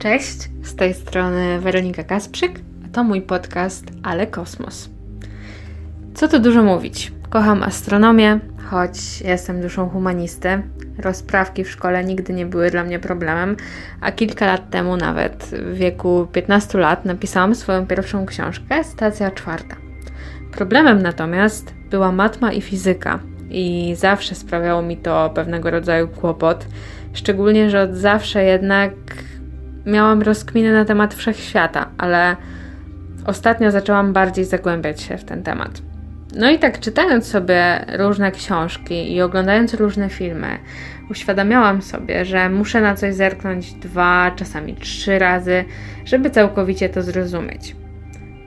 Cześć, z tej strony Weronika Kasprzyk, a to mój podcast Ale Kosmos. Co tu dużo mówić? Kocham astronomię, choć jestem duszą humanisty. Rozprawki w szkole nigdy nie były dla mnie problemem, a kilka lat temu, nawet w wieku 15 lat, napisałam swoją pierwszą książkę Stacja Czwarta. Problemem natomiast była matma i fizyka, i zawsze sprawiało mi to pewnego rodzaju kłopot. Szczególnie, że od zawsze jednak miałam rozkminy na temat wszechświata, ale ostatnio zaczęłam bardziej zagłębiać się w ten temat. No i tak czytając sobie różne książki i oglądając różne filmy, uświadamiałam sobie, że muszę na coś zerknąć dwa, czasami trzy razy, żeby całkowicie to zrozumieć.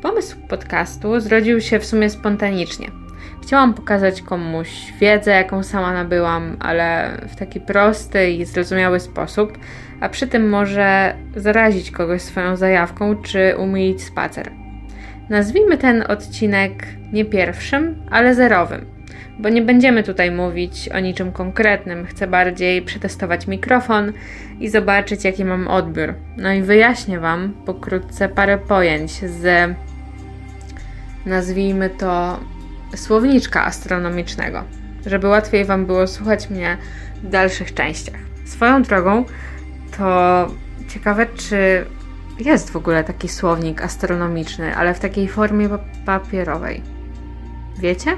Pomysł podcastu zrodził się w sumie spontanicznie. Chciałam pokazać komuś wiedzę, jaką sama nabyłam, ale w taki prosty i zrozumiały sposób, a przy tym może zarazić kogoś swoją zajawką czy umilić spacer. Nazwijmy ten odcinek nie pierwszym, ale zerowym, bo nie będziemy tutaj mówić o niczym konkretnym. Chcę bardziej przetestować mikrofon i zobaczyć, jaki mam odbiór. No i wyjaśnię Wam pokrótce parę pojęć z, nazwijmy to, słowniczka astronomicznego, żeby łatwiej Wam było słuchać mnie w dalszych częściach. Swoją drogą, to ciekawe, czy jest w ogóle taki słownik astronomiczny, ale w takiej formie papierowej. Wiecie?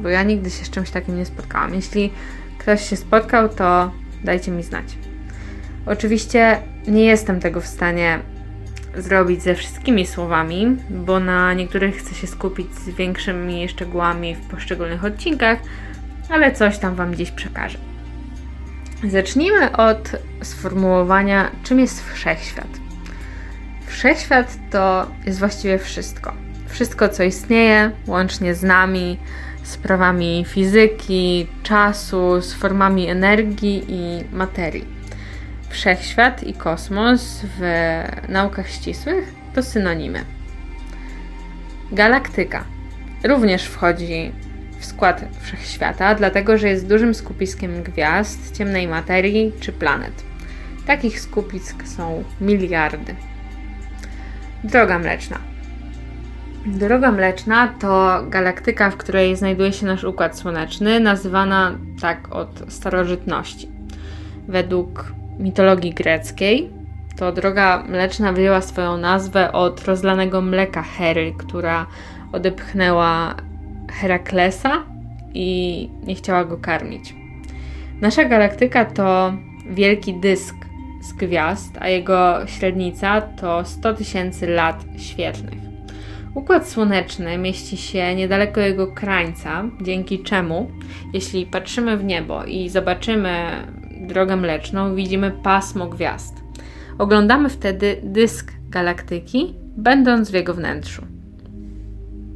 Bo ja nigdy się z czymś takim nie spotkałam. Jeśli ktoś się spotkał, to dajcie mi znać. Oczywiście nie jestem tego w stanie zrobić ze wszystkimi słowami, bo na niektórych chcę się skupić z większymi szczegółami w poszczególnych odcinkach, ale coś tam Wam dziś przekażę. Zacznijmy od sformułowania, czym jest wszechświat. Wszechświat to jest właściwie wszystko. Wszystko, co istnieje, łącznie z nami, z prawami fizyki, czasu, z formami energii i materii. Wszechświat i kosmos w naukach ścisłych to synonimy. Galaktyka również wchodzi w skład wszechświata, dlatego że jest dużym skupiskiem gwiazd, ciemnej materii czy planet. Takich skupisk są miliardy. Droga Mleczna. Droga Mleczna to galaktyka, w której znajduje się nasz układ słoneczny, nazywana tak od starożytności. Według mitologii greckiej, to droga mleczna wyjęła swoją nazwę od rozlanego mleka Hery, która odepchnęła Heraklesa i nie chciała go karmić. Nasza galaktyka to wielki dysk z gwiazd, a jego średnica to 100 tysięcy lat świetlnych. Układ słoneczny mieści się niedaleko jego krańca, dzięki czemu, jeśli patrzymy w niebo i zobaczymy drogę mleczną, widzimy pasmo gwiazd. Oglądamy wtedy dysk galaktyki, będąc w jego wnętrzu.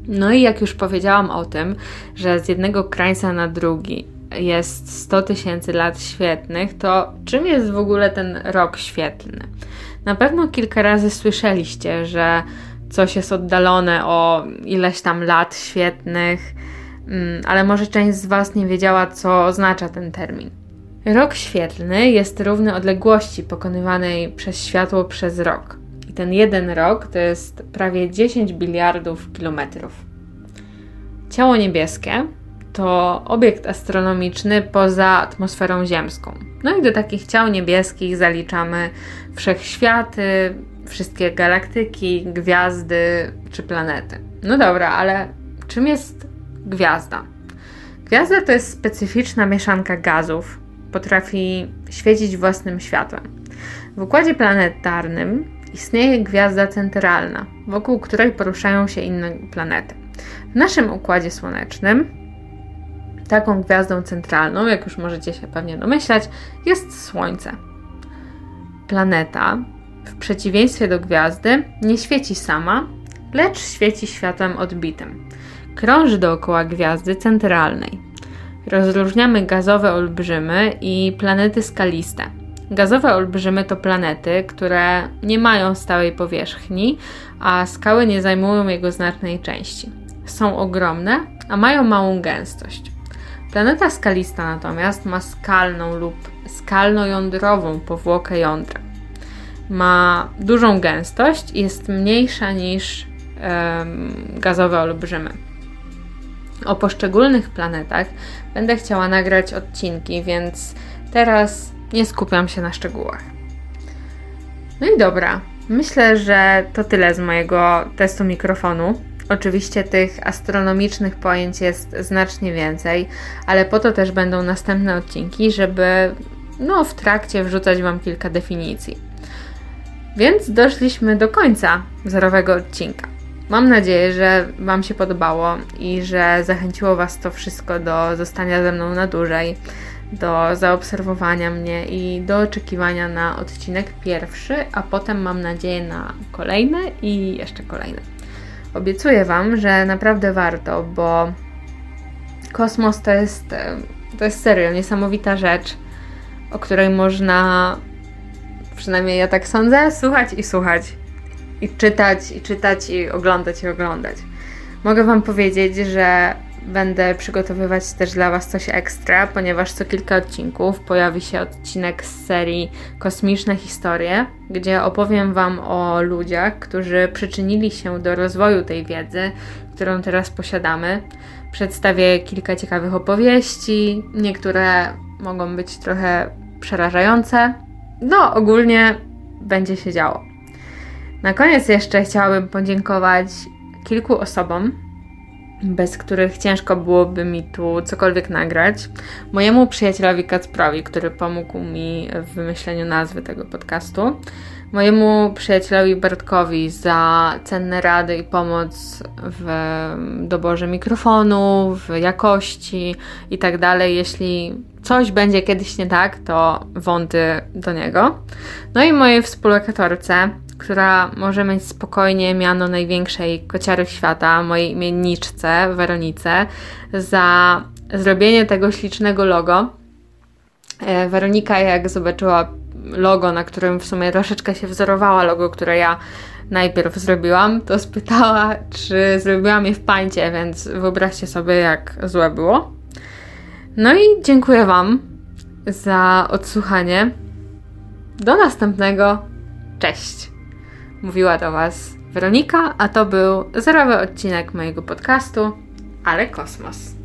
No i jak już powiedziałam o tym, że z jednego krańca na drugi jest 100 tysięcy lat świetnych, to czym jest w ogóle ten rok świetlny? Na pewno kilka razy słyszeliście, że coś jest oddalone o ileś tam lat świetnych, mm, ale może część z Was nie wiedziała, co oznacza ten termin. Rok świetlny jest równy odległości pokonywanej przez światło przez rok. I ten jeden rok to jest prawie 10 biliardów kilometrów. Ciało niebieskie to obiekt astronomiczny poza atmosferą ziemską. No i do takich ciał niebieskich zaliczamy wszechświaty, wszystkie galaktyki, gwiazdy czy planety. No dobra, ale czym jest gwiazda? Gwiazda to jest specyficzna mieszanka gazów, potrafi świecić własnym światłem. W układzie planetarnym istnieje gwiazda centralna, wokół której poruszają się inne planety. W naszym układzie słonecznym taką gwiazdą centralną, jak już możecie się pewnie domyślać, jest Słońce. Planeta, w przeciwieństwie do gwiazdy, nie świeci sama, lecz świeci światłem odbitym. Krąży dookoła gwiazdy centralnej. Rozróżniamy gazowe olbrzymy i planety skaliste. Gazowe olbrzymy to planety, które nie mają stałej powierzchni, a skały nie zajmują jego znacznej części. Są ogromne, a mają małą gęstość. Planeta skalista natomiast ma skalną lub skalno-jądrową powłokę jądra. ma dużą gęstość i jest mniejsza niż gazowe olbrzymy. O poszczególnych planetach będę chciała nagrać odcinki, więc teraz nie skupiam się na szczegółach. No i dobra, myślę, że to tyle z mojego testu mikrofonu. Oczywiście tych astronomicznych pojęć jest znacznie więcej, ale po to też będą następne odcinki, żeby no, w trakcie wrzucać Wam kilka definicji. Więc doszliśmy do końca zerowego odcinka. Mam nadzieję, że Wam się podobało i że zachęciło Was to wszystko do zostania ze mną na dłużej, do zaobserwowania mnie i do oczekiwania na odcinek pierwszy, a potem mam nadzieję na kolejne i jeszcze kolejne. Obiecuję Wam, że naprawdę warto, bo kosmos to jest, to jest serio niesamowita rzecz, o której można, przynajmniej ja tak sądzę, słuchać i słuchać i czytać, i czytać, i oglądać, i oglądać. Mogę Wam powiedzieć, że będę przygotowywać też dla Was coś ekstra, ponieważ co kilka odcinków pojawi się odcinek z serii Kosmiczne Historie, gdzie opowiem Wam o ludziach, którzy przyczynili się do rozwoju tej wiedzy, którą teraz posiadamy. Przedstawię kilka ciekawych opowieści, niektóre mogą być trochę przerażające. No, ogólnie będzie się działo. Na koniec jeszcze chciałabym podziękować kilku osobom, bez których ciężko byłoby mi tu cokolwiek nagrać. Mojemu przyjacielowi Kacprowi, który pomógł mi w wymyśleniu nazwy tego podcastu. Mojemu przyjacielowi Bartkowi za cenne rady i pomoc w doborze mikrofonu, w jakości i tak. Jeśli coś będzie kiedyś nie tak, to wąty do niego. No i mojej współlokatorce, która może mieć spokojnie miano największej kociary świata, mojej imienniczce, Weronice, za zrobienie tego ślicznego logo. E, Weronika, jak zobaczyła logo, na którym w sumie troszeczkę się wzorowała logo, które ja najpierw zrobiłam, to spytała, czy zrobiłam je w pańcie, więc wyobraźcie sobie, jak złe było. No i dziękuję Wam za odsłuchanie. Do następnego. Cześć! Mówiła do Was Weronika, a to był zerowy odcinek mojego podcastu, ale kosmos.